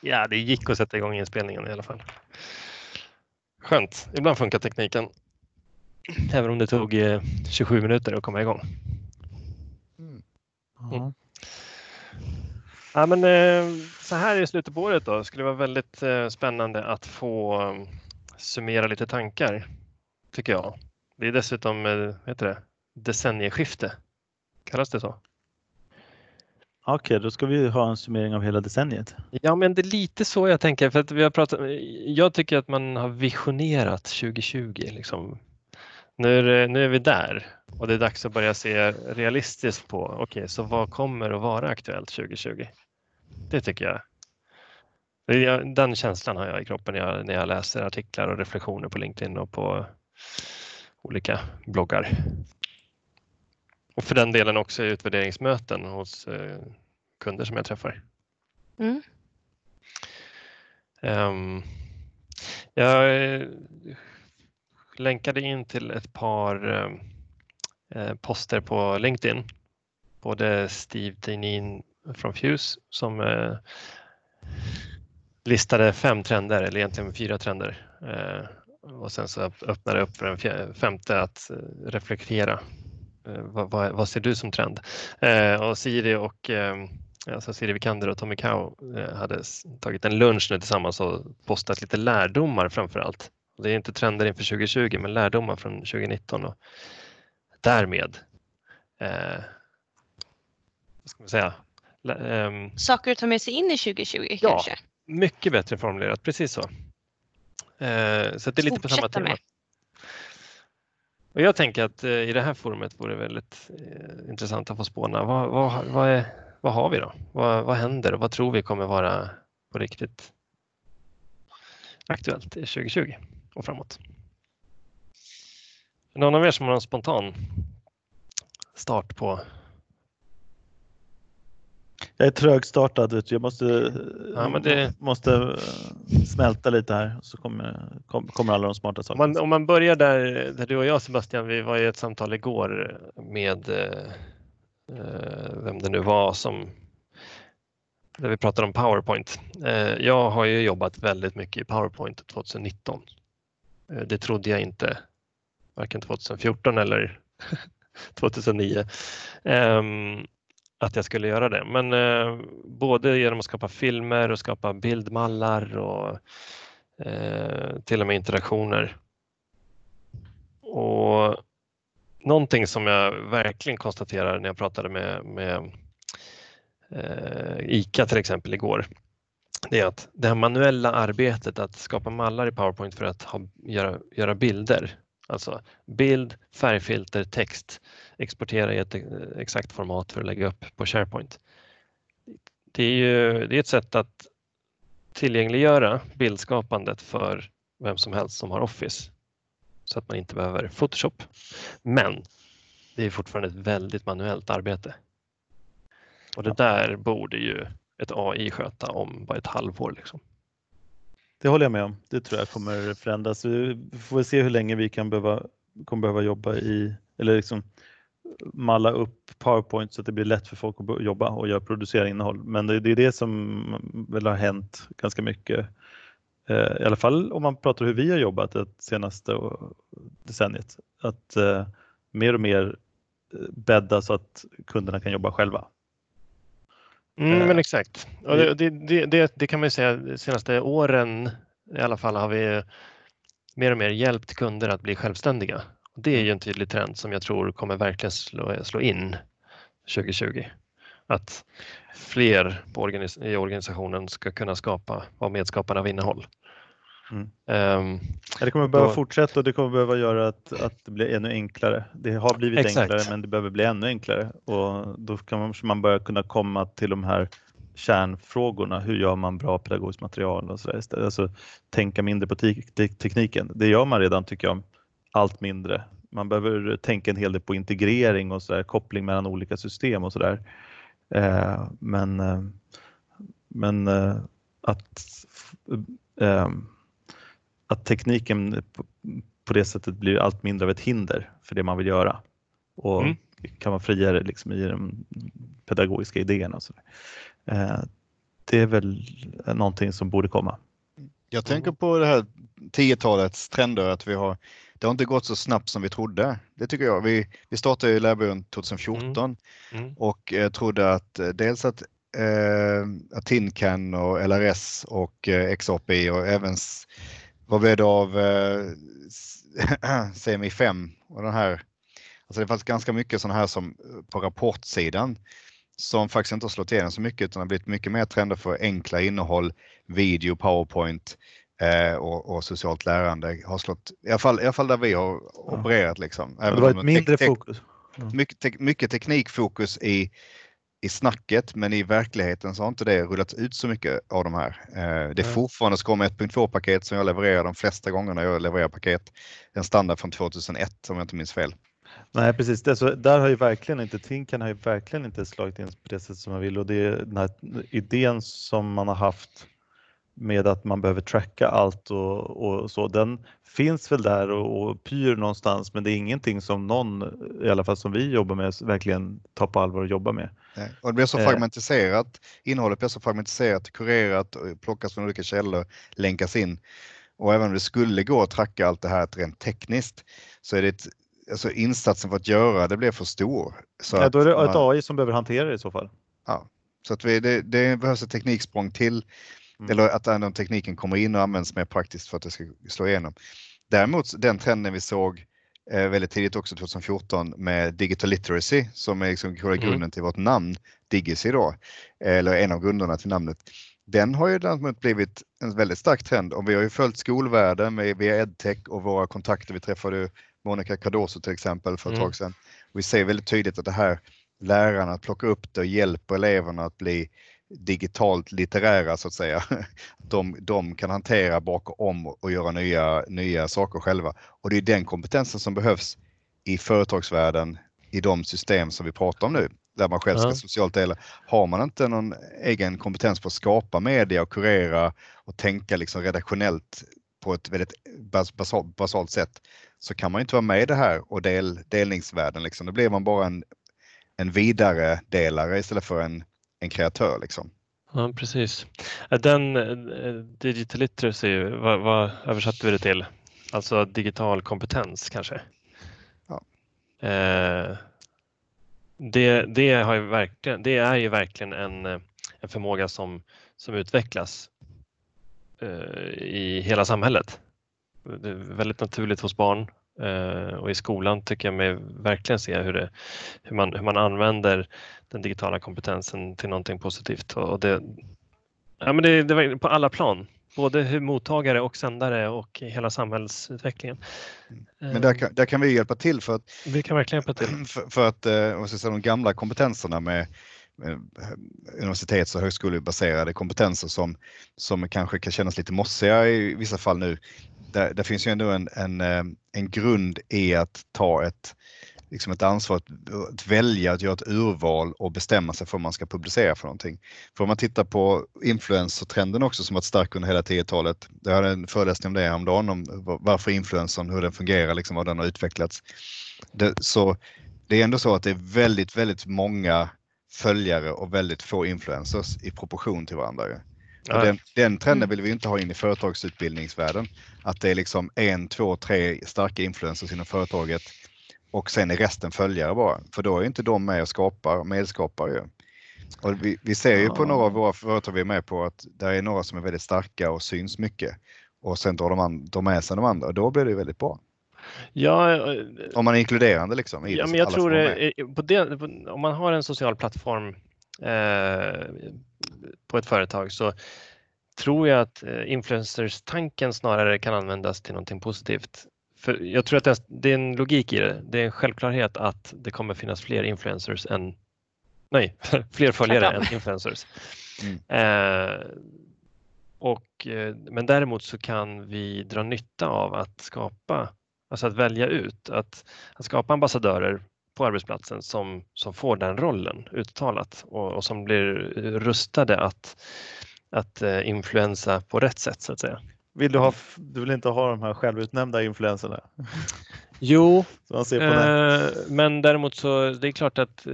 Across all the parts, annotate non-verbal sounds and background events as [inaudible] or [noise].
Ja, det gick att sätta igång inspelningen i alla fall. Skönt. Ibland funkar tekniken. Även om det tog 27 eh, minuter att komma igång. Mm. Mm. Ja, men, eh, så här i slutet på året då skulle det vara väldigt eh, spännande att få summera lite tankar, tycker jag. Det är dessutom heter det, decennieskifte. Kallas det så? Okej, okay, då ska vi ha en summering av hela decenniet. Ja, men det är lite så jag tänker. För att vi har pratat, jag tycker att man har visionerat 2020. Liksom. Nu, är det, nu är vi där och det är dags att börja se realistiskt på, okej, okay, så vad kommer att vara aktuellt 2020? Det tycker jag. Den känslan har jag i kroppen när jag, när jag läser artiklar och reflektioner på LinkedIn och på olika bloggar. Och för den delen också utvärderingsmöten hos eh, kunder som jag träffar. Mm. Um, jag eh, länkade in till ett par eh, poster på LinkedIn. Både Steve Dinin från Fuse som eh, listade fem trender, eller egentligen fyra trender. Eh, och sen så öppnade det upp för en femte att eh, reflektera Eh, vad, vad, vad, ser du som trend? Eh, och Siri och eh, alltså Siri Vikander och Tommy Cow eh, hade tagit en lunch nu tillsammans och postat lite lärdomar framför allt. Det är inte trender inför 2020 men lärdomar från 2019 och därmed eh, vad ska man säga? Um, Saker att ta med sig in i 2020 ja, kanske? Mycket bättre formulerat, precis så. Eh, så det är lite på samma tema. Med. Och jag tänker att eh, i det här forumet vore det väldigt eh, intressant att få spåna. Vad, vad, vad, är, vad har vi då? Vad, vad händer och vad tror vi kommer vara på riktigt aktuellt i 2020 och framåt? Någon av er som har en spontan start på jag är trögstartad. Jag måste, ja, det... måste eh, smälta lite här så kommer, kommer alla de smarta sakerna. Om man, om man börjar där, där du och jag Sebastian, vi var i ett samtal igår med eh, Eh, vem det nu var som där vi pratade om PowerPoint. Eh, jag har ju jobbat väldigt mycket i PowerPoint 2019. Eh, det trodde jag inte varken 2014 eller [laughs] 2009 ehm, att jag skulle göra det. Men eh, både genom att skapa filmer och skapa bildmallar och eh, till och med interaktioner. Och någonting som jag verkligen konstaterar när jag pratade med, med eh, ICA till exempel igår, det är att det här manuella arbetet att skapa mallar i PowerPoint för att ha, göra, göra bilder, alltså bild, färgfilter, text, exportera i ett eh, exakt format för att lägga upp på SharePoint. Det är ju det är ett sätt att tillgängliggöra bildskapandet för vem som helst som har Office så att man inte behöver Photoshop. Men det är fortfarande ett väldigt manuellt arbete. Och det där borde ju ett AI sköta om bara ett halvår. Liksom. Det håller jag med om. Det tror jag kommer förändras. Vi får se hur länge vi kan behöva, kommer behöva jobba i, eller liksom malla upp PowerPoint så att det blir lätt för folk att jobba och göra producera innehåll. Men det, är det som väl har hänt ganska mycket. Eh, I alla fall om man pratar hur vi har jobbat det senaste decenniet. Att eh, mer och mer eh, bädda så att kunderna kan jobba själva. Mm, men exakt. Det, det, det, det, kan man ju säga de senaste åren i alla fall har vi mer och mer hjälpt kunder att bli självständiga det är ju en tydlig trend som jag tror kommer verkligen slå, slå in 2020. Att fler organis i organisationen ska kunna skapa, vara medskapare av innehåll. Mm. Um, det kommer behöva då, fortsätta och det kommer behöva göra att, att det blir ännu enklare. Det har blivit exakt. enklare men det behöver bli ännu enklare och då kan man börja kunna komma till de här kärnfrågorna. Hur gör man bra pedagogiskt material och så där. Alltså, tänka mindre på te tekniken. Det gör man redan tycker jag allt mindre. Man behöver tänka en hel del på integrering och så där, koppling mellan olika system och sådär. Eh, men eh, men eh, att, eh, att tekniken på, på, det sättet blir allt mindre av ett hinder för det man vill göra och mm. kan vara friare liksom i de pedagogiska idéerna. Och så eh, det är väl någonting som borde komma. Jag tänker på det här 10-talets trender att vi har det har inte gått så snabbt som vi trodde. Det tycker jag. Vi, vi startade i Lärbyrån 2014 mm. Mm. och eh, trodde att eh, dels att, eh, att Tincan och LRS och eh, XAPI och även vad blev det av eh, [clears throat] CMI 5 och den här. Alltså det fanns ganska mycket sådana här som på rapportsidan som faktiskt inte har slått igenom så mycket utan har blivit mycket mer trender för enkla innehåll, video, powerpoint eh, och, och, socialt lärande har slått, i alla fall, i alla fall där vi har opererat. Liksom. Även det var ett mindre te fokus. Mm. Mycket, te mycket teknikfokus i, i snacket men i verkligheten så har inte det rullat ut så mycket av de här. Eh, det är fortfarande SCOM 1.2-paket som jag levererar de flesta gångerna jag levererar paket. En standard från 2001 om jag inte minns fel. Nej precis, det, så där har ju verkligen inte, Tinkan har ju verkligen inte slagit in på det sätt som man vill och det är den här idén som man har haft med att man behöver tracka allt och, och så, den finns väl där och, och, pyr någonstans men det är ingenting som någon, i alla fall som vi jobbar med, verkligen tar på allvar och jobbar med. Nej. Och det blir så eh. fragmentiserat, innehållet blir så fragmentiserat, kurerat, plockas från olika källor, länkas in. Och även om det skulle gå att tracka allt det här rent tekniskt så är det ett, alltså insatsen för att göra det blir för stor. Så ja, då är det ett man, AI som behöver hantera det i så fall. Ja, så att vi, det, det behövs ett tekniksprång till Mm. Eller att den tekniken kommer in och används mer praktiskt för att det ska slå igenom. Däremot den trenden vi såg eh, väldigt tidigt också 2014 med digital literacy som är liksom mm. grunden till vårt namn, Digicy då, eller en av grunderna till namnet. Den har ju däremot blivit en väldigt stark trend och vi har ju följt skolvärlden med, via edtech och våra kontakter. Vi träffade Monica Cardoso till exempel för ett mm. tag sedan. Vi ser väldigt tydligt att det här lärarna plockar upp det och hjälper eleverna att bli digitalt litterära så att säga. [laughs] De, de kan hantera bakom och göra nya, nya saker själva. Och det är den kompetensen som behövs i företagsvärlden i de system som vi pratar om nu, där man själv ska ja. socialt dela. Har man inte någon egen kompetens på att skapa media och kurera och tänka liksom redaktionellt på ett väldigt basalt, basalt sätt så kan man inte vara med i det här och del, delningsvärlden. Liksom. Då blir man bara en, en vidare delare istället för en en kreatör. Liksom. Ja, precis. Den eh, digital literacy, vad, vad översatte vi det till? Alltså digital kompetens kanske? Ja. Eh, det, det, har ju verkligen, det är ju verkligen en, en förmåga som, som utvecklas eh, i hela samhället. Det är väldigt naturligt hos barn Eh, och i skolan tycker jag mig verkligen se hur, det, hur, man, hur man använder den digitala kompetensen till någonting positivt. Och det, ja, men det, det på alla plan, både hur mottagare och sändare och hela samhällsutvecklingen. Men där kan, där kan vi hjälpa till för att, vi kan verkligen hjälpa till. För, för att eh, säga, de gamla kompetenserna med universitets och högskolebaserade kompetenser som, som kanske kan kännas lite mossiga i vissa fall nu där, där finns ju ändå en, en, eh, en grund i att ta ett, liksom ett ansvar att, att, välja, att göra ett urval och bestämma sig för vad man ska publicera för någonting. För om man tittar på influencertrenden också som varit stark under hela 10-talet. Jag hade en föreläsning om det häromdagen om varför influencern, hur den fungerar, liksom, vad den har utvecklats. Det, så det är ändå så att det är väldigt, väldigt många följare och väldigt få influencers i proportion till varandra. Den, den, trenden mm. vill vi inte ha in i företagsutbildningsvärlden. Att det är liksom en, två, tre starka influencers inom företaget och sen är resten följare bara. För då är inte de med och skapar, medskapar ju. Och vi, vi ser ju på några av våra företag vi är med på att det är några som är väldigt starka och syns mycket och sen drar de, an, de med sig de andra och då blir det väldigt bra. Ja, eh, om man är inkluderande liksom. ja, men jag tror det, på det, om man har en social plattform eh, på ett företag så tror jag att eh, influencers-tanken snarare kan användas till någonting positivt. För jag tror att det är en logik i det. Det är en självklarhet att det kommer finnas fler influencers än nej, [laughs] fler följare än influencers. Mm. Eh, och, eh, men däremot så kan vi dra nytta av att skapa, alltså att välja ut, att, att skapa ambassadörer på arbetsplatsen som, som får den rollen uttalat och, och som blir rustade att, att uh, influensa på rätt sätt så att säga. Vill du, ha, du vill inte ha de här självutnämnda influenserna? Jo, [laughs] eh, men däremot så det är klart att... Eh,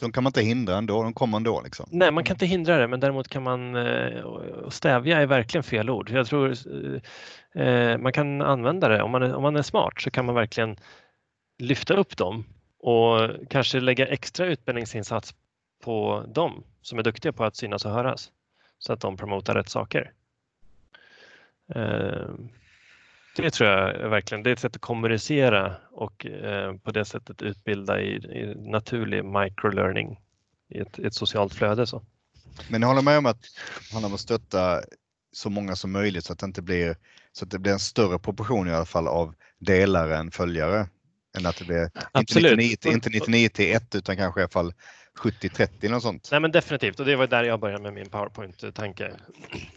de kan man inte hindra ändå, de kommer ändå liksom. Nej, man kan inte hindra det, men däremot kan man eh, stävja är verkligen fel ord. Jag tror eh, man kan använda det, om man, är, om man är smart så kan man verkligen lyfta upp dem och kanske lägga extra utbildningsinsats på dem som är duktiga på att synas och höras så att de promotar rätt saker. Eh, det tror jag verkligen det är ett sätt att kommunicera och eh, på det sättet utbilda i, i naturlig microlearning i ett, ett, socialt flöde. Så. Men jag håller med om att det handlar om att stötta så många som möjligt så att det inte blir så att det blir en större proportion i alla fall av delare än följare. Än att det blir Absolut. inte 99, inte 99 till 1 utan kanske i alla fall 70-30 något sånt. Nej men definitivt och det var där jag började med min PowerPoint-tanke.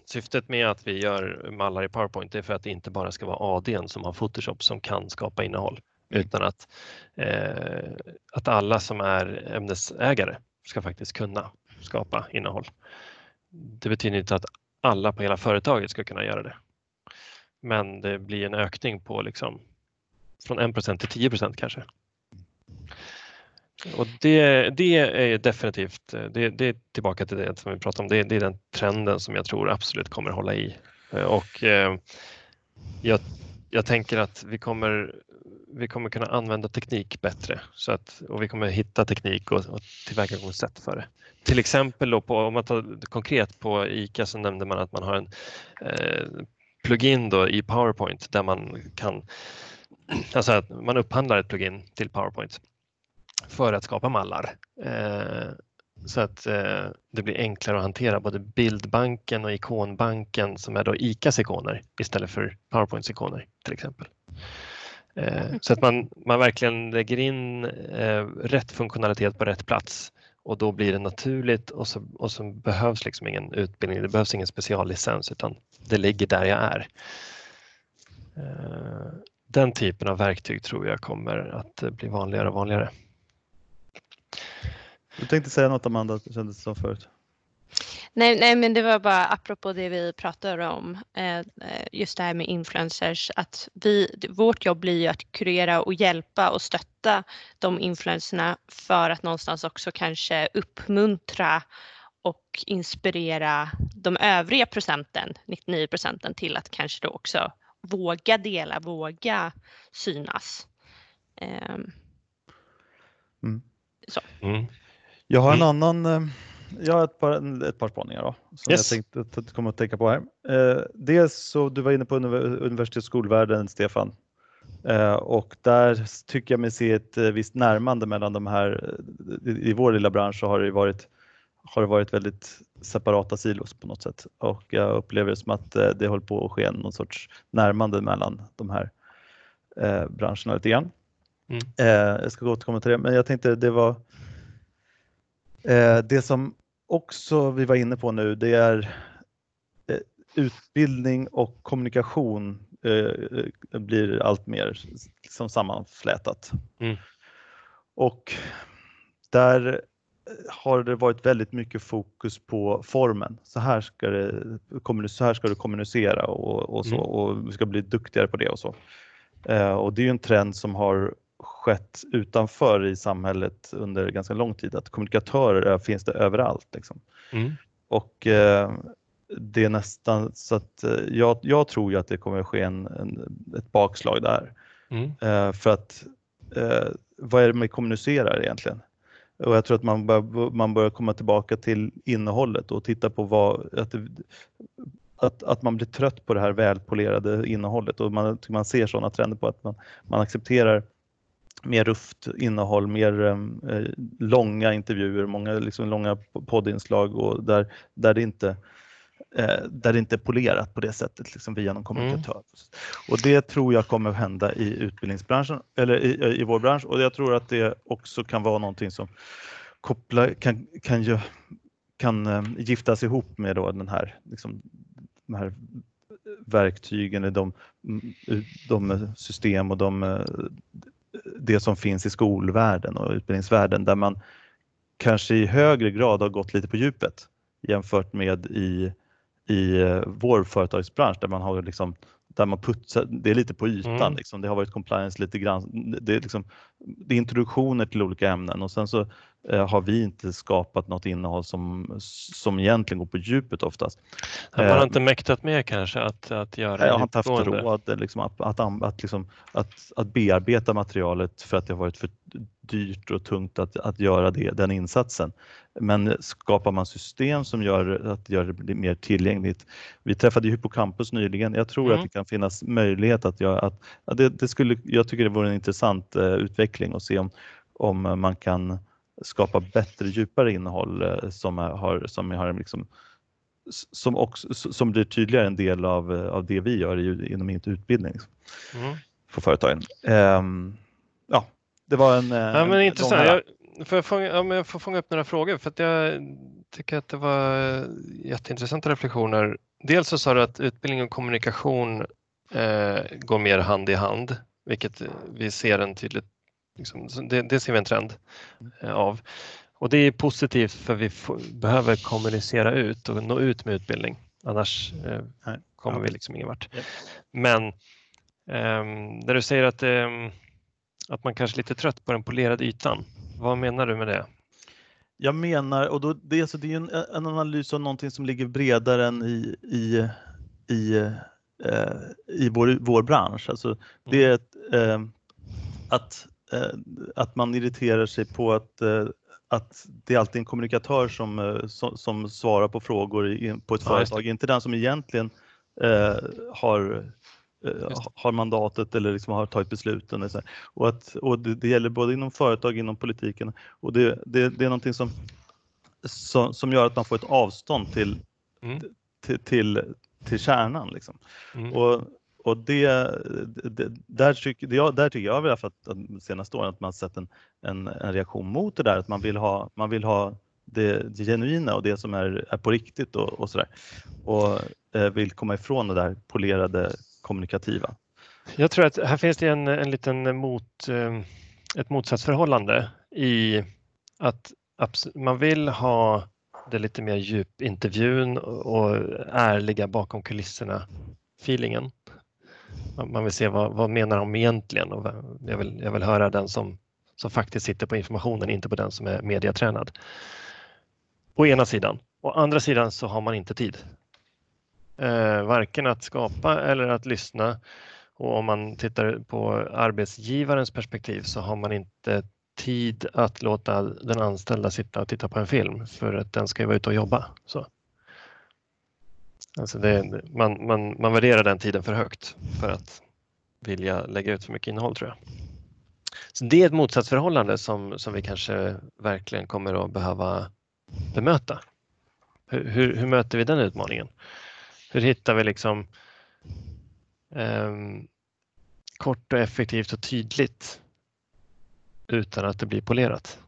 Syftet med att vi gör mallar i PowerPoint är för att det inte bara ska vara ADn som har Photoshop som kan skapa innehåll mm. utan att, eh, att alla som är ämnesägare ska faktiskt kunna skapa innehåll. Det betyder inte att alla på hela företaget ska kunna göra det. Men det blir en ökning på liksom från 1% till 10% kanske. Och det, det är definitivt, det, det, är tillbaka till det som vi pratade om, det, det, är den trenden som jag tror absolut kommer hålla i. Och eh, jag, jag tänker att vi kommer, vi kommer kunna använda teknik bättre så att, och vi kommer hitta teknik och, och tillvägagångssätt för det. Till exempel då på, om man tar konkret på ICA så nämnde man att man har en eh, plugin då i PowerPoint där man kan, alltså att man upphandlar ett plugin till PowerPoint för att skapa mallar. Eh, så att eh, det blir enklare att hantera både bildbanken och ikonbanken som är då ICAs ikoner istället för PowerPoints ikoner till exempel. Eh, så att man, man verkligen lägger in eh, rätt funktionalitet på rätt plats och då blir det naturligt och så, och så behövs liksom ingen utbildning, det behövs ingen speciallicens utan det ligger där jag är. Eh, den typen av verktyg tror jag kommer att eh, bli vanligare och vanligare. Du tänkte säga något Amanda, det kändes som förut. Nej, nej, men det var bara apropå det vi pratade om, eh, just det här med influencers, att vi, vårt jobb blir ju att kurera och hjälpa och stötta de influenserna för att någonstans också kanske uppmuntra och inspirera de övriga procenten, 99 procenten, till att kanske då också våga dela, våga synas. Um. Mm. Så. Mm. Jag har en mm. annan, eh, jag har ett par, ett par spaningar då, som yes. jag tänkte att komma att tänka på här. Eh, dels så, du var inne på universitets och skolvärlden Stefan. Eh, och där tycker jag mig se ett visst närmande mellan de här, i vår lilla bransch så har det varit har det varit väldigt separata silos på något sätt och jag upplever det som att det håller på att ske någon sorts närmande mellan de här eh, branscherna lite grann. Mm. Eh, jag ska återkomma till det, men jag tänkte det var Eh, det som också vi var inne på nu det är eh, utbildning och kommunikation blir allt mer liksom sammanflätat. Mm. Och där har det varit väldigt mycket fokus på formen. Så här ska, det, så här ska du kommunicera och, och så mm. och vi ska bli duktigare på det och så. och det är ju en trend som har skett utanför i samhället under ganska lång tid, att kommunikatörer finns det överallt. Liksom. Mm. Och eh, det är nästan så att eh, jag, jag, tror ju att det kommer att ske en, en ett bakslag där. Mm. Eh, för att eh, vad är det man kommunicerar egentligen? Och jag tror att man bör, man bör komma tillbaka till innehållet och titta på vad, att, att, att man blir trött på det här välpolerade innehållet och man, man ser sådana trender på att man, man accepterar mer rufft innehåll, mer eh, långa intervjuer, många liksom, långa poddinslag och där, där, det inte, eh, där det inte är polerat på det sättet liksom, via någon kommunikatör. Mm. Och det tror jag kommer att hända i utbildningsbranschen eller i, i vår bransch och jag tror att det också kan vara någonting som kopplar, kan, kan, ju, kan eh, giftas ihop med då den här, liksom, de här verktygen, de, de system och de eh, det som finns i skolvärlden och utbildningsvärlden där man kanske i högre grad har gått lite på djupet jämfört med i, i eh, vår företagsbransch där man har liksom där man putsar, det är lite på ytan. Mm. Liksom. Det har varit compliance lite grann. Det är, liksom, det är introduktioner till olika ämnen och sen så har vi inte skapat något innehåll som, som egentligen går på djupet oftast. Man har eh, inte mäktat med kanske att, att göra Jag har inte haft råd liksom, att, att, att, liksom, att, att bearbeta materialet för att det har varit för dyrt och tungt att, att göra det, den insatsen. Men skapar man system som gör att gör det mer tillgängligt. Vi träffade Hippocampus nyligen. Jag tror mm. att det kan finnas möjlighet att göra att, att det, det, skulle, jag tycker det vore en intressant uh, utveckling att se om, om man kan skapa bättre, djupare innehåll uh, som har, som har liksom, som, också, som blir tydligare en del av, uh, av det vi gör inom utbildning mm. för företagen. Um, ja, det var en... Ja, men intressant. Jag, Får jag, fånga, ja, jag får fånga upp några frågor för att jag tycker att det var jätteintressanta reflektioner. Dels så sa du att utbildning och kommunikation eh, går mer hand i hand, vilket vi ser en tydligt, liksom, det, det, ser vi en trend eh, av. Och det är positivt för vi får, behöver kommunicera ut och nå ut med utbildning. Annars eh, kommer vi liksom ingen vart. Men eh, när du säger att, ehm, att man kanske är lite trött på den polerade ytan vad menar du med det? Jag menar, och då, det, alltså, det är en, en analys av någonting som ligger bredare än i, i, i, eh, i vår, vår bransch. Alltså, det är ett, eh, att, eh, att man irriterar sig på att, eh, att det är alltid en kommunikatör som, eh, som, som svarar på frågor i, på ett ja, företag, inte den som egentligen eh, har har mandatet eller liksom har tagit besluten. Och, att, och det, det, gäller både inom företag inom politiken och det, det, det är någonting som, som, som, gör att man får ett avstånd till, mm. till, till, till kärnan. Liksom. Mm. Och, och det, det, där, tycker jag, där tycker jag i alla fall att de senaste åren att man sett en, en, en, reaktion mot det där, att man vill ha, man vill ha det, det genuina och det som är, är på riktigt och, och sådär. Och eh, vill komma ifrån det där polerade kommunikativa. Jag tror att här finns det en, en liten mot, eh, ett motsatsförhållande i att man vill ha det lite mer djupintervjun och ärliga bakom kulisserna feelingen. Man vill se vad, vad menar de egentligen och jag vill, jag vill höra den som, som faktiskt sitter på informationen, inte på den som är mediatränad. Å ena sidan. Å andra sidan så har man inte tid eh, varken att skapa eller att lyssna. Och om man tittar på arbetsgivarens perspektiv så har man inte tid att låta den anställda sitta och titta på en film för att den ska ju vara ute och jobba. Så. Alltså det, man, man, man värderar den tiden för högt för att vilja lägga ut för mycket innehåll tror jag. Så Det är ett motsatsförhållande som, som vi kanske verkligen kommer att behöva bemöta. Hur, hur, hur möter vi den utmaningen? Hur hittar vi liksom eh, kort och effektivt och tydligt utan att det blir polerat?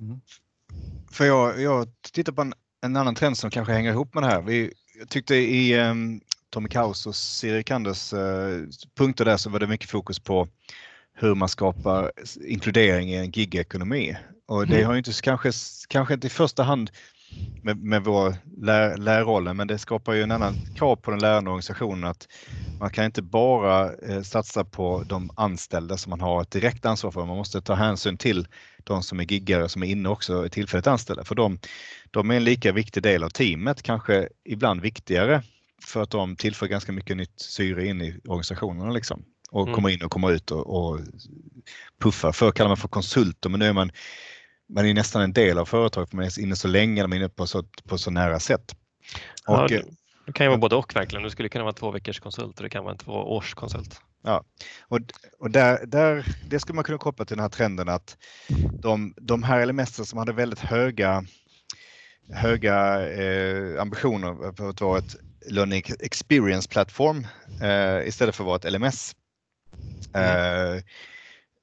Mm. För jag, jag tittar på en, en, annan trend som kanske hänger ihop med det här. Vi, jag tyckte i um, Tommy Kaus och Siri Kanders uh, punkter där så var det mycket fokus på hur man skapar inkludering i en gigekonomi. Och det mm. har ju inte kanske, kanske inte i första hand med, med vår lär, lärrollen, men det skapar ju en annan krav på den lärande organisationen att man kan inte bara eh, satsa på de anställda som man har ett direkt ansvar för. Man måste ta hänsyn till de som är giggare som är inne också är tillfälligt anställda, för de, de är en lika viktig del av teamet, kanske ibland viktigare för att de tillför ganska mycket nytt syre in i organisationerna liksom och mm. kommer in och kommer ut och, och puffar. Förr kallade man för konsulter men nu är man man är nästan en del av företaget, man är inne så länge, man är inne på så, på så nära sätt. Och, ja, det kan ju vara både och verkligen. Du skulle kunna vara två veckors konsult och det kan vara en två års konsult. Ja, och, och där, där, det skulle man kunna koppla till den här trenden att de, de här LMS som hade väldigt höga, höga eh, ambitioner för att vara ett learning experience plattform eh, istället för att vara ett LMS. Mm. Eh,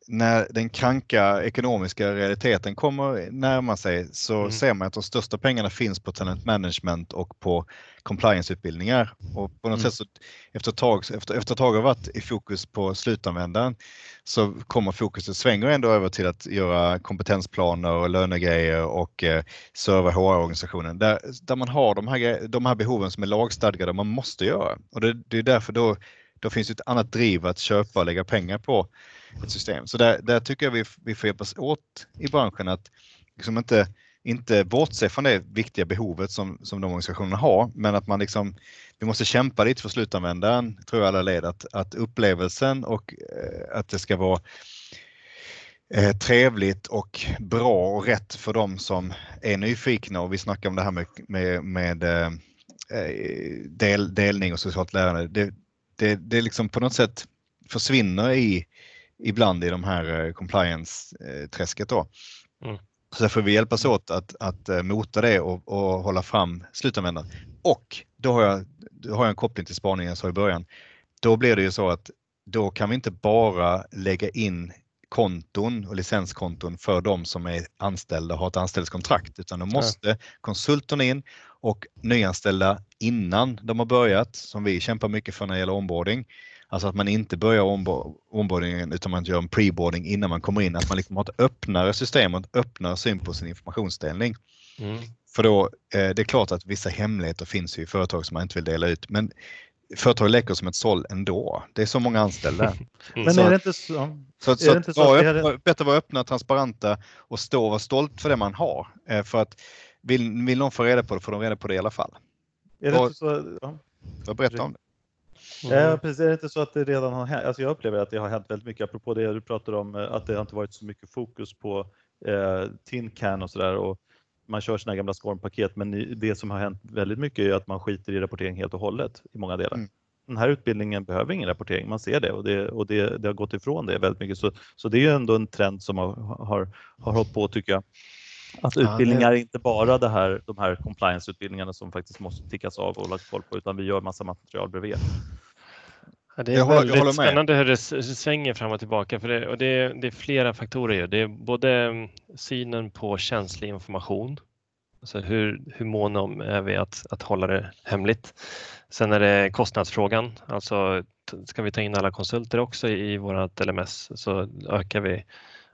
när den kranka ekonomiska realiteten kommer närma sig så mm. ser man att de största pengarna finns på talent management och på compliance-utbildningar. Och på något mm. sätt så efter ett, tag, efter, efter ett tag har varit i fokus på slutanvändaren så kommer fokuset svänger ändå över till att göra kompetensplaner och lönegrejer och eh, serva HR-organisationen där, där man har de här, de här behoven som är lagstadgade man måste göra. Och det, det är därför då, då finns ett annat driv att köpa och lägga pengar på ett system. Så där, där tycker jag vi, vi får hjälpas åt i branschen att liksom inte, inte bortse från det viktiga behovet som, som de organisationerna har, men att man liksom, vi måste kämpa lite för slutanvändaren, tror jag alla led, att, att upplevelsen och eh, att det ska vara eh, trevligt och bra och rätt för dem som är nyfikna och vi snackar om det här med, med, med eh, eh del, delning och socialt lärande. Det, det, det liksom på något sätt försvinner i ibland i de här eh, compliance-träsket. Då. Mm. Så får vi hjälpas åt att, att eh, mota det och, och hålla fram slutanvändaren. Och då har, jag, då har jag en koppling till spaningen jag sa i början. Då blir det ju så att då kan vi inte bara lägga in konton och licenskonton för de som är anställda och har ett anställningskontrakt utan då måste ja. konsulterna in och nyanställda innan de har börjat, som vi kämpar mycket för när det gäller onboarding. Alltså att man inte börjar onboardingen utan man gör en preboarding innan man kommer in. Att man liksom har ett öppnare system och ett öppnare syn på sin informationsdelning. Mm. För då, eh, det är klart att vissa hemligheter finns i företag som man inte vill dela ut. Men företag läcker som ett såll ändå. Det är så många anställda. [laughs] Mm. Men är det inte så? Så, så, inte så att det bättre vara öppna, transparenta och stå och vara stolt för det man har. Eh, för att vill, vill någon få reda på det får de reda på det i alla fall. Är det och, inte så? Ja. Berätta om det. Mm. Ja, precis. Är det inte så att det redan har hänt? Alltså jag upplever att det har hänt väldigt mycket, apropå det du pratar om, eh, att det har inte varit så mycket fokus på eh, tin can och sådär. Man kör sina gamla SCORM-paket, men det som har hänt väldigt mycket är att man skiter i rapportering helt och hållet i många delar. Mm. Den här utbildningen behöver ingen rapportering, man ser det och det, och det, det har gått ifrån det väldigt mycket. Så, så det är ändå en trend som har, har, har hållit på tycker jag. Att utbildningar är inte bara det här, de här compliance-utbildningarna som faktiskt måste tickas av och lagt koll på, utan vi gör massa material bredvid. Ja, det är jag väldigt håller, spännande hur det svänger fram och tillbaka för det, och det, det är flera faktorer. Det är både mm, synen på känslig information, alltså hur, hur måna är vi att, att hålla det hemligt. Sen är det kostnadsfrågan, alltså ska vi ta in alla konsulter också i vårt LMS så ökar vi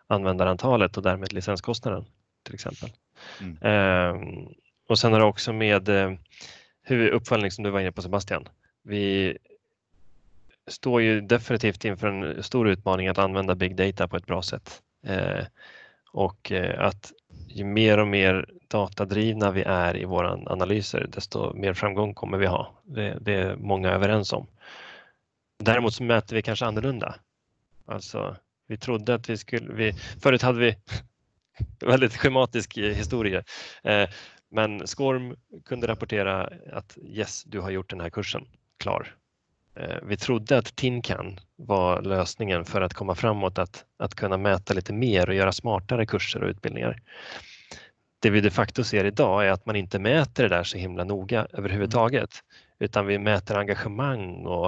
användarantalet och därmed licenskostnaden till exempel. Mm. Ehm, och sen är det också med eh, hur uppföljning som du var inne på Sebastian. Vi står ju definitivt inför en stor utmaning att använda big data på ett bra sätt. Eh, och eh, att ju mer och mer datadrivna vi är i våra analyser, desto mer framgång kommer vi ha. Det, det är många överens om. Däremot så mäter vi kanske annorlunda. Alltså, vi trodde att vi skulle, vi, förut hade vi [laughs] väldigt schematisk historia, eh, men Scorm kunde rapportera att yes, du har gjort den här kursen klar. Eh, vi trodde att Tinkan var lösningen för att komma framåt, att, att kunna mäta lite mer och göra smartare kurser och utbildningar. Det vi de facto ser idag är att man inte mäter det där så himla noga överhuvudtaget, utan vi mäter engagemang och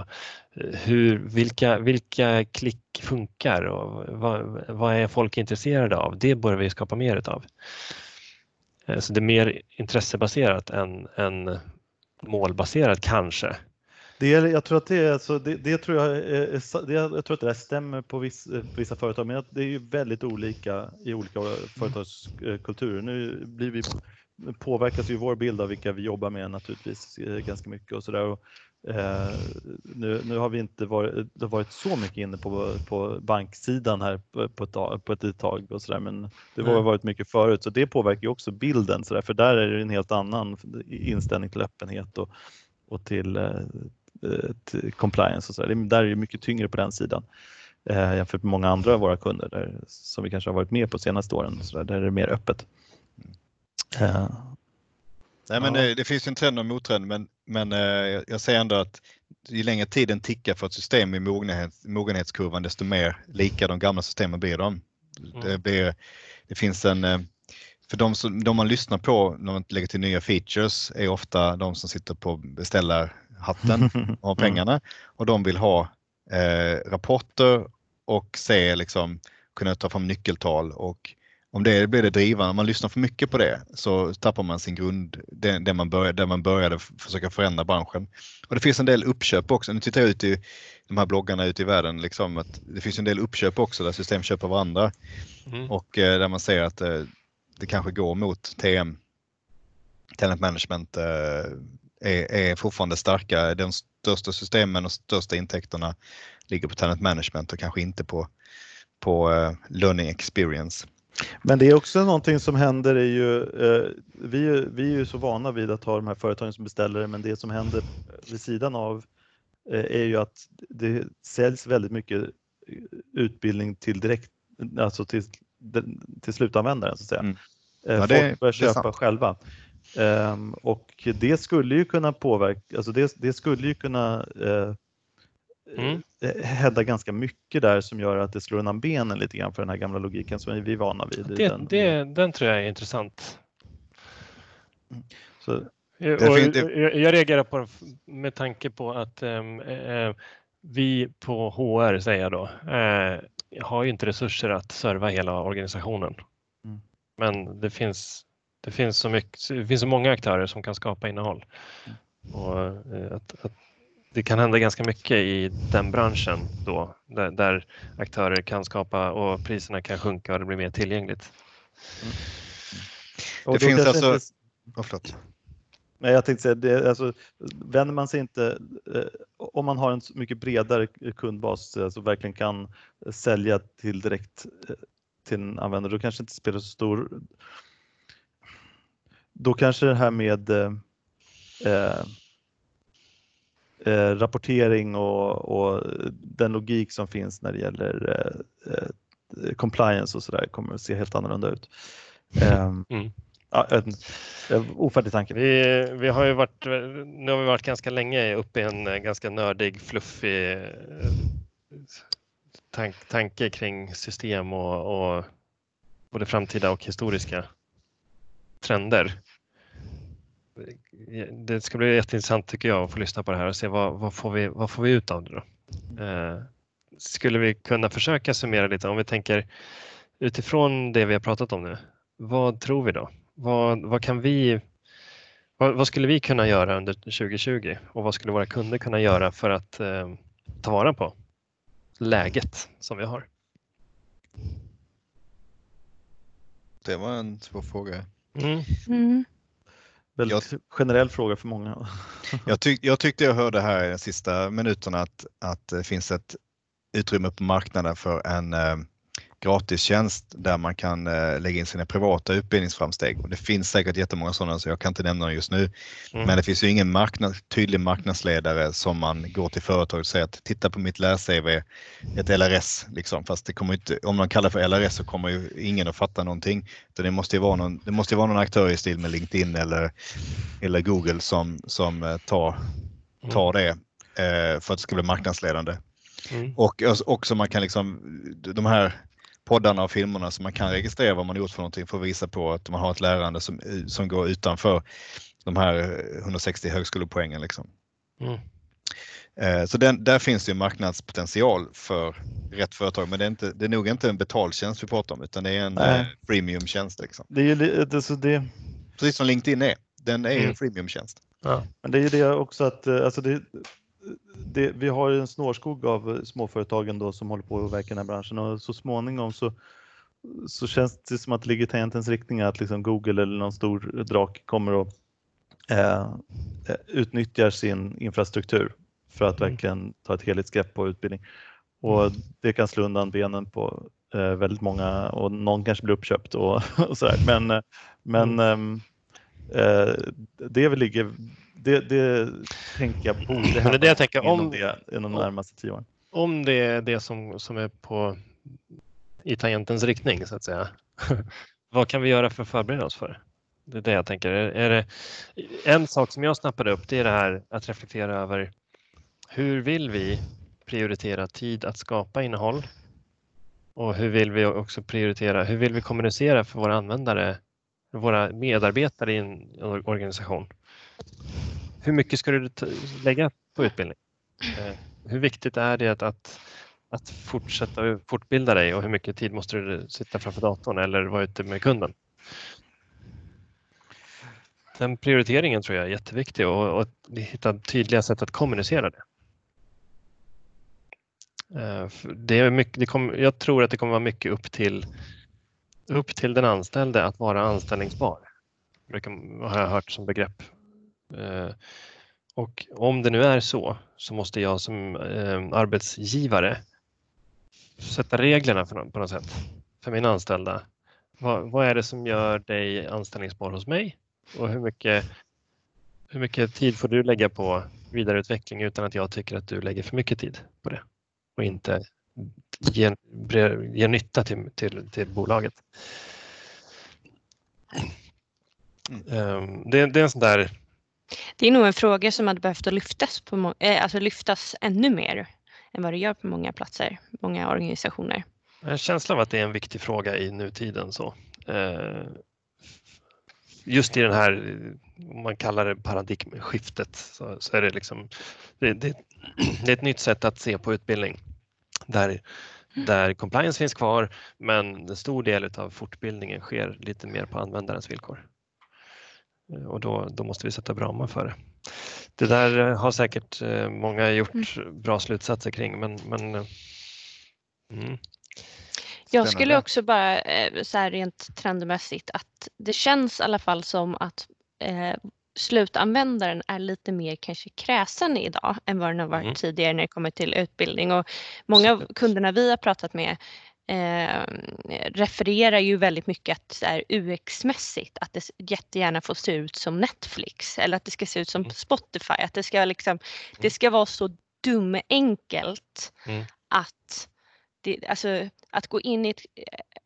eh, hur, vilka, vilka klick funkar och vad, vad är folk intresserade av? Det bör vi skapa mer utav. Eh, så det är mer intressebaserat än, än målbaserat kanske. Det är, jag tror att det är, alltså, det, det tror jag, är, det, jag tror att det där stämmer på, viss, vissa företag, men det är ju väldigt olika i olika företagskulturer. Nu blir vi, påverkas ju vår bild av vilka vi jobbar med naturligtvis eh, ganska mycket och sådär. Eh, nu, nu har vi inte varit, varit så mycket inne på, på banksidan här på ett, på ett tag och sådär, men det har varit mycket förut, så det påverkar ju också bilden, så där, för där är det en helt annan inställning till öppenhet och, och till, eh, compliance och så. Det, där är det mycket tyngre på den sidan eh, jämfört med många andra av våra kunder där, som vi kanske har varit med på senaste åren. Så där, där är det mer öppet. Eh, Nej, men ja. det, det, finns en trend och mottrend men, men eh, jag säger ändå att ju längre tiden tickar för ett system i mogenhet, mogenhetskurvan desto mer lika de gamla systemen blir de. Mm. Det, blir, det finns en eh, för de, som, de man lyssnar på när man lägger till nya features är ofta de som sitter på beställar hatten [laughs] och har pengarna och de vill ha eh, rapporter och se liksom kunna ta fram nyckeltal och om det blir det drivande, om man lyssnar för mycket på det så tappar man sin grund, det, det man började, där man började försöka förändra branschen. Och det finns en del uppköp också. Nu tittar jag ut i de här bloggarna ute i världen, liksom, att det finns en del uppköp också där system köper varandra mm. och eh, där man ser att eh, det kanske går mot TM. Tenant Management eh, är, är fortfarande starka. De största systemen och största intäkterna ligger på Tenant Management och kanske inte på, på uh, Learning Experience. Men det är också någonting som händer är ju, eh, vi, vi är ju så vana vid att ha de här företagen som beställare, men det som händer vid sidan av eh, är ju att det säljs väldigt mycket utbildning till direkt, alltså till, till slutanvändaren så att säga. Mm. Eh, ja, det, Folk börjar köpa själva. Um, och det skulle ju kunna påverka, alltså det, det skulle ju kunna uh, mm. hävda ganska mycket där som gör att det slår undan benen lite grann för den här gamla logiken som vi är vana vid. Det, den. Det, den tror jag är intressant. Så, jag, jag, jag reagerar på med tanke på att um, uh, vi på HR, säger jag då, uh, har ju inte resurser att serva hela organisationen. Mm. Men det finns, det, finns så mycket, det finns så många aktörer som kan skapa innehåll. Och att, att det kan hända ganska mycket i den branschen då, där, där, aktörer kan skapa och priserna kan sjunka och det blir mer tillgängligt. Mm. Det finns alltså... Inte... Oh, Nej, jag tänkte säga, det, alltså, vänder man sig inte, eh, om man har en mycket bredare kundbas, alltså verkligen kan sälja till direkt eh, till en användare, då kanske det inte spelar så stor då kanske det här med eh, eh eh, rapportering och, och, den logik som finns när det gäller eh, eh compliance och sådär kommer att se helt annorlunda ut. Ehm, mm. Ja, ofärdig tanke. Vi, vi har ju varit, nu har vi varit ganska länge uppe i en eh, ganska nördig, fluffig tank, tanke kring system och, och både framtida och historiska trender det ska bli jätteintressant tycker jag att få lyssna på det här och se vad, vad, får, vi, vad får vi ut av det då? Eh, skulle vi kunna försöka summera lite om vi tänker utifrån det vi har pratat om nu. Vad tror vi då? Vad, vad kan vi vad, vad, skulle vi kunna göra under 2020 och vad skulle våra kunder kunna göra för att eh, ta vara på läget som vi har? Det var en svår fråga. Mm. Mm. Väldigt jag, generell fråga för många. [laughs] jag, tyck, jag tyckte jag hörde här i de sista minuterna att, att det finns ett utrymme på marknaden för en eh, gratistjänst där man kan eh, lägga in sina privata utbildningsframsteg. Och det finns säkert jättemånga sådana så jag kan inte nämna dem just nu. Mm. Men det finns ju ingen marknad, tydlig marknadsledare som man går till företaget och säger att titta på mitt läs-CV, ett LRS. Liksom. Fast det kommer inte, om man kallar det för LRS så kommer ju ingen att fatta någonting. Så det måste ju vara någon, det måste vara någon aktör i stil med LinkedIn eller, eller Google som, som eh, tar, tar det eh, för att det ska bli marknadsledande. Mm. Och också man kan liksom, de här poddarna och filmerna så man kan registrera vad man gjort för någonting för att visa på att man har ett lärande som, som går utanför de här 160 högskolepoängen. Liksom. Mm. Eh, så den, där finns det marknadspotential för rätt företag, men det är, inte, det är nog inte en betaltjänst vi pratar om utan det är en Nej. freemiumtjänst. Liksom. Det är ju det, så det... Precis som LinkedIn är, den är mm. en freemiumtjänst. Ja. Men det är ju det också att eh, alltså det, det, vi har en snårskog av småföretagen då som håller på att verka i den här branschen och så småningom så, så känns det som att det ligger tangentens riktning att liksom Google eller någon stor drak kommer och eh, utnyttjar sin infrastruktur för att mm. verkligen ta ett helhetsgrepp på utbildning. Och mm. det kan slå undan benen på eh, väldigt många och någon kanske blir uppköpt och, [laughs] och sådär. Men, eh, men mm. eh, det ligger det, det tänker jag borde hända det jag tänker, om, det, inom de närmaste tio åren. Om det är det som, som är på, i tangentens riktning så att säga. [laughs] Vad kan vi göra för att förbereda oss för det? Det är det jag tänker. Är, är det, en sak som jag snappade upp det är det här att reflektera över hur vill vi prioritera tid att skapa innehåll? Och hur vill vi också prioritera, hur vill vi kommunicera för våra användare, våra medarbetare i en organisation? Hur mycket ska du lägga på utbildning? Eh, hur viktigt är det att, att att fortsätta fortbilda dig och hur mycket tid måste du sitta framför datorn eller vara ute med kunden? Den prioriteringen tror jag är jätteviktig och, och hitta tydliga sätt att kommunicera det. Eh, det är mycket, det kom, jag tror att det kommer vara mycket upp till, upp till den anställde att vara anställningsbar. Det har jag hört som begrepp. Eh, och om det nu är så så måste jag som eh, arbetsgivare sätta reglerna på något sätt för mina anställda. Vad, vad är det som gör dig anställningsbar hos mig? Och hur mycket, hur mycket tid får du lägga på vidareutveckling utan att jag tycker att du lägger för mycket tid på det och inte ger, ger nytta till, till, till bolaget. Mm. Ehm, det, det, är en sån där... Det är nog en fråga som hade behövt lyftas, på, eh, alltså lyftas ännu mer än vad det gör på många platser, många organisationer. Jag har en känsla av att det är en viktig fråga i nutiden. Så. Eh, just i den här, om man kallar det paradigmskiftet, så, så är det liksom, det, det, [clears throat] det, är ett nytt sätt att se på utbildning där, där compliance finns kvar men en stor del av fortbildningen sker lite mer på användarens villkor. Eh, och då, då måste vi sätta ramar för det. Det där eh, har säkert eh, många gjort mm. bra slutsatser kring men, men mm. Jag skulle också bara så här rent trendmässigt att det känns i alla fall som att eh, slutanvändaren är lite mer kanske kräsen idag än vad den har varit mm. tidigare när det kommer till utbildning och många av kunderna vi har pratat med eh, refererar ju väldigt mycket att UX-mässigt att det jättegärna får se ut som Netflix eller att det ska se ut som mm. Spotify, att det ska liksom, det mm. ska vara så dumenkelt mm. att det, alltså, att gå in i ett,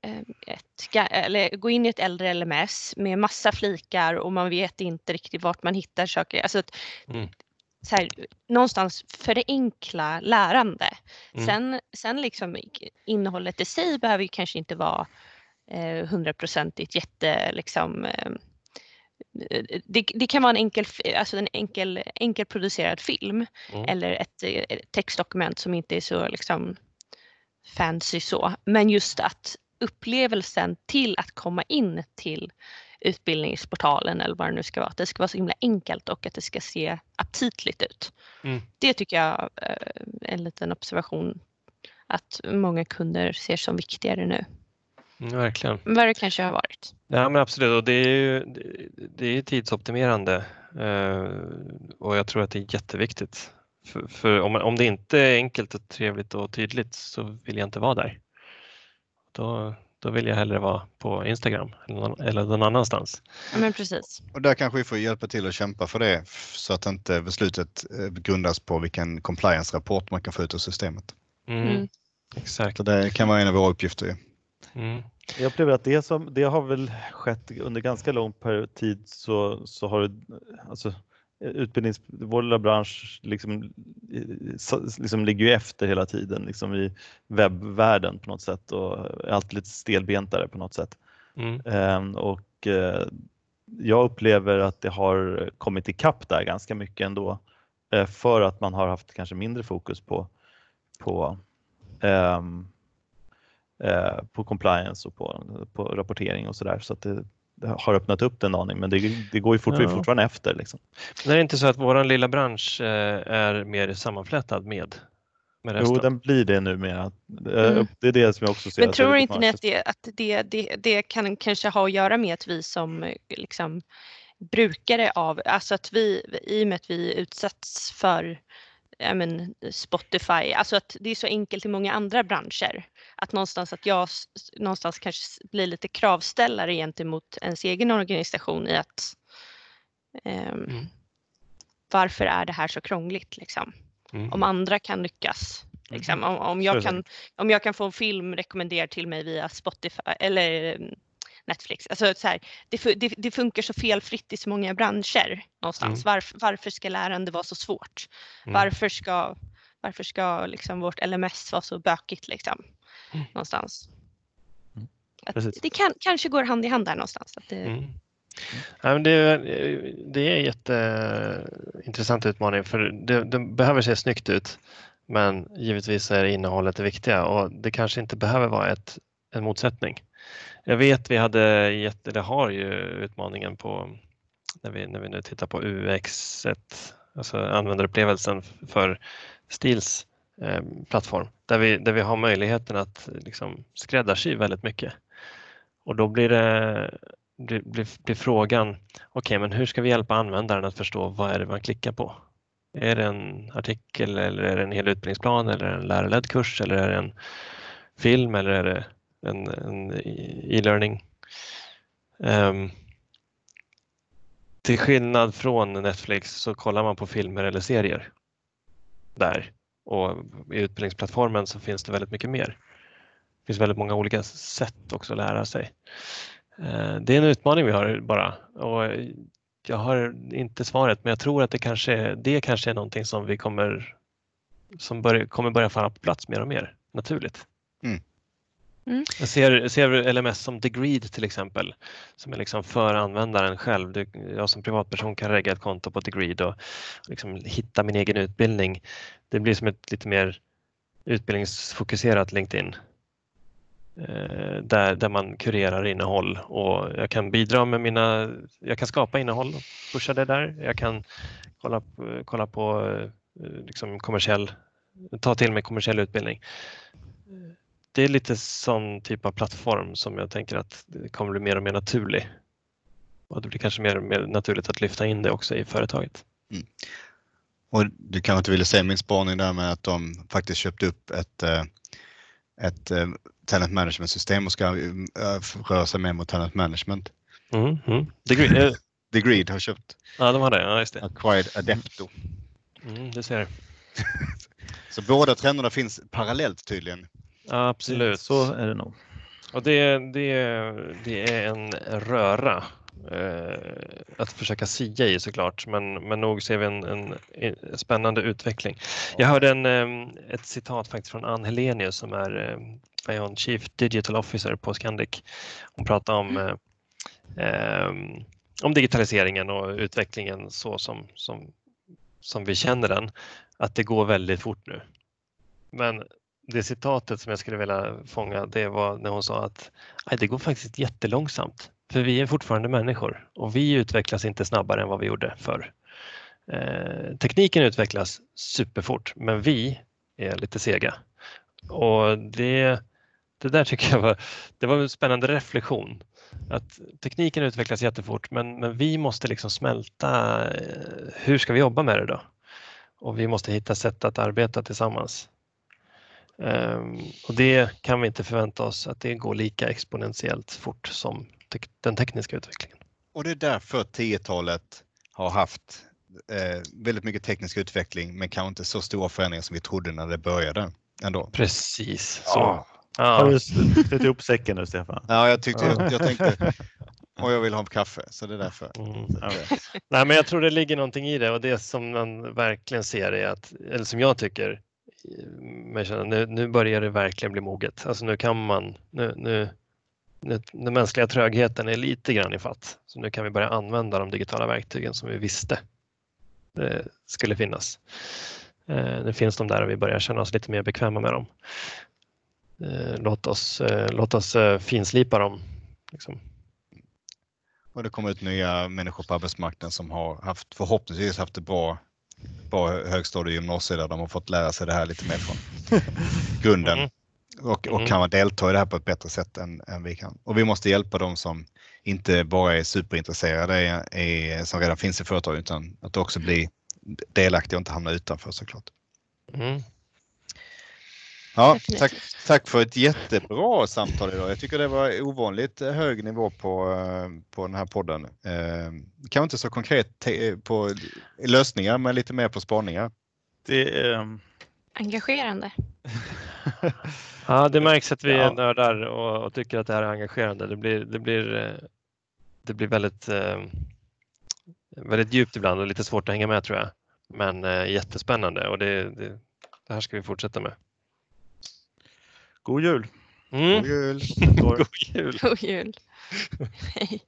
eh, ett, eller gå in i ett äldre LMS med massa flikar och man vet inte riktigt vart man hittar saker. Alltså att, mm. Så här, någonstans förenkla lärande. Mm. Sen, sen liksom innehållet i sig behöver ju kanske inte vara eh, hundraprocentigt jätte liksom eh, det, det, kan vara en enkel, alltså en enkel, enkelproducerad film mm. eller ett, ett, textdokument som inte är så liksom fancy så, men just att upplevelsen till att komma in till utbildningsportalen eller vad det nu ska vara, att det ska vara så himla enkelt och att det ska se aptitligt ut. Mm. Det tycker jag är eh, en liten observation att många kunder ser som viktigare nu. Mm, verkligen. Vad det kanske har varit. Ja men absolut och det är ju det är tidsoptimerande eh, och jag tror att det är jätteviktigt för, för om, om det inte är enkelt och trevligt och tydligt så vill jag inte vara där. Då, då vill jag hellre vara på Instagram eller någon, eller någon annanstans. Ja, men precis. Och där kanske vi får hjälpa till att kämpa för det så att inte beslutet eh, grundas på vilken compliance-rapport man kan få ut ur systemet. Mm. Mm. Exakt. Så det kan vara en av våra uppgifter. Mm. Jag upplever att det, som, det har väl skett under ganska lång tid så, så har det, alltså, utbildnings, vår lilla bransch liksom, liksom ligger ju efter hela tiden liksom i webbvärlden på något sätt och är alltid lite stelbentare på något sätt. Mm. Ehm, och eh, jag upplever att det har kommit ikapp där ganska mycket ändå eh, för att man har haft kanske mindre fokus på, på ehm, eh, på compliance och på, på rapportering och sådär. Så att det, har öppnat upp den aning men det, det går ju fort, ja. fortfarande efter. Liksom. Men är det inte så att våran lilla bransch eh, är mer sammanflätad med Jo, den blir det numera. Eh, mm. Det är det som jag också ser. Men tror inte ni att, det, att det, det, det kan kanske ha att göra med att vi som liksom, brukare av, alltså att vi i och med att vi utsätts för men, Spotify, alltså att det är så enkelt i många andra branscher. Att någonstans att jag någonstans kanske blir lite kravställare gentemot ens egen organisation i att um, mm. varför är det här så krångligt liksom? Mm. Om andra kan lyckas. Liksom. Mm. Om, om, jag kan, om jag kan få en film rekommenderad till mig via Spotify eller Netflix. Alltså, så här, det, det, det, funkar så felfritt i så många branscher någonstans. Mm. Varför, varför ska lärande vara så svårt? Mm. Varför ska, varför ska liksom vårt LMS vara så bökigt liksom, mm. Någonstans? Mm. Det kan, kanske går hand i hand där någonstans. Att det, mm. Ja, men det, det är en jätteintressant utmaning för det, det behöver se snyggt ut Men givetvis är innehållet det viktiga och det kanske inte behöver vara ett, en motsättning. Jag vet vi hade, eller har ju utmaningen på när vi, när vi nu tittar på UX, alltså användarupplevelsen för Stils eh, plattform, där vi, där vi har möjligheten att liksom skräddarsy väldigt mycket. Och då blir, det, blir, blir, blir frågan, okej okay, men hur ska vi hjälpa användaren att förstå vad är det man klickar på? Är det en artikel eller är det en hel utbildningsplan eller en lärarledd kurs eller är det en film eller är det en, en e-learning? Um, till skillnad från Netflix så kollar man på filmer eller serier där och i utbildningsplattformen så finns det väldigt mycket mer. Det finns väldigt många olika sätt också att lära sig. Eh, det är en utmaning vi har bara och jag har inte svaret men jag tror att det kanske, det kanske är någonting som vi kommer, som bör, kommer börja falla på plats mer och mer naturligt. Mm. Jag ser, ser LMS som Degreed till exempel, som är liksom för användaren själv. Jag som privatperson kan lägga ett konto på Degreed och liksom hitta min egen utbildning. Det blir som ett lite mer utbildningsfokuserat LinkedIn. Eh, där, där man kurerar innehåll och jag kan bidra med mina, jag kan skapa innehåll och pusha det där. Jag kan kolla, kolla på eh, liksom kommersiell, ta till mig kommersiell utbildning det är lite sån typ av plattform som jag tänker att det kommer bli mer och mer naturlig. Och det blir kanske mer och mer naturligt att lyfta in det också i företaget. Mm. Och du kanske inte ville säga min spaning där med att de faktiskt köpte upp ett, eh, ett eh, talent management system och ska eh, röra sig mer mot talent management. Mm, mm. Degreed, [laughs] Degreed har köpt. Ja, de har det. Ja, just det. Acquired Adepto. Mm, det ser. [laughs] Så båda trenderna finns parallellt tydligen. Absolut. Så är det nog. Och det, det, det är en röra eh, att försöka sia i såklart, men, men nog ser vi en, en, en spännande utveckling. Jag hörde en, ett citat faktiskt från Ann Helenius som är eh, Chief Digital Officer på Scandic. Hon pratade om, mm. eh, om digitaliseringen och utvecklingen så som, som, som vi känner den, att det går väldigt fort nu. Men det citatet som jag skulle vilja fånga det var när hon sa att det går faktiskt jättelångsamt för vi är fortfarande människor och vi utvecklas inte snabbare än vad vi gjorde förr. Eh, tekniken utvecklas superfort men vi är lite sega. Och det, det där tycker jag var, det var en spännande reflektion. Att tekniken utvecklas jättefort men, men vi måste liksom smälta, eh, hur ska vi jobba med det då? Och vi måste hitta sätt att arbeta tillsammans. Ehm, och det kan vi inte förvänta oss att det går lika exponentiellt fort som den tekniska utvecklingen. Och det är därför 10-talet har haft eh, väldigt mycket teknisk utveckling men kanske inte så stora förändringar som vi trodde när det började. Ändå. Precis så. Ja. Ja. Har du knutit ihop säcken nu Stefan? Ja, jag, tyckte, jag, jag tänkte och jag vill ha kaffe så det är därför. Mm. Nej, men jag tror det ligger någonting i det och det som man verkligen ser är att, eller som jag tycker men känner, nu, nu börjar det verkligen bli moget. Alltså nu kan man, nu, nu, nu, den mänskliga trögheten är lite grann i fatt. Så nu kan vi börja använda de digitala verktygen som vi visste eh, skulle finnas. Eh, nu finns de där och vi börjar känna oss lite mer bekväma med dem. Eh, låt oss, låt oss finslipa dem. Liksom. Och det kommer ut nya människor på arbetsmarknaden som har haft förhoppningsvis haft det bra på högstadie och gymnasiet där de har fått lära sig det här lite mer från [laughs] grunden mm. och, och mm. kan delta i det här på ett bättre sätt än, än vi kan. Och vi måste hjälpa dem som inte bara är superintresserade, är, som redan finns i företaget, utan att också bli delaktiga och inte hamna utanför såklart. Mm. Ja, tack, tack för ett jättebra samtal idag. Jag tycker det var ovanligt hög nivå på, eh, på den här podden. Eh, kanske inte så konkret på lösningar, men lite mer på spaningar. Det är... Engagerande. [laughs] ja, det märks att vi är nördar och, och, tycker att det här är engagerande. Det blir, det blir, eh, det blir väldigt, väldigt djupt ibland och lite svårt att hänga med tror jag. Men jättespännande och det, det, det här ska vi fortsätta med. God jul! Mm. God jul! [laughs] God jul! God jul! [laughs] Hej!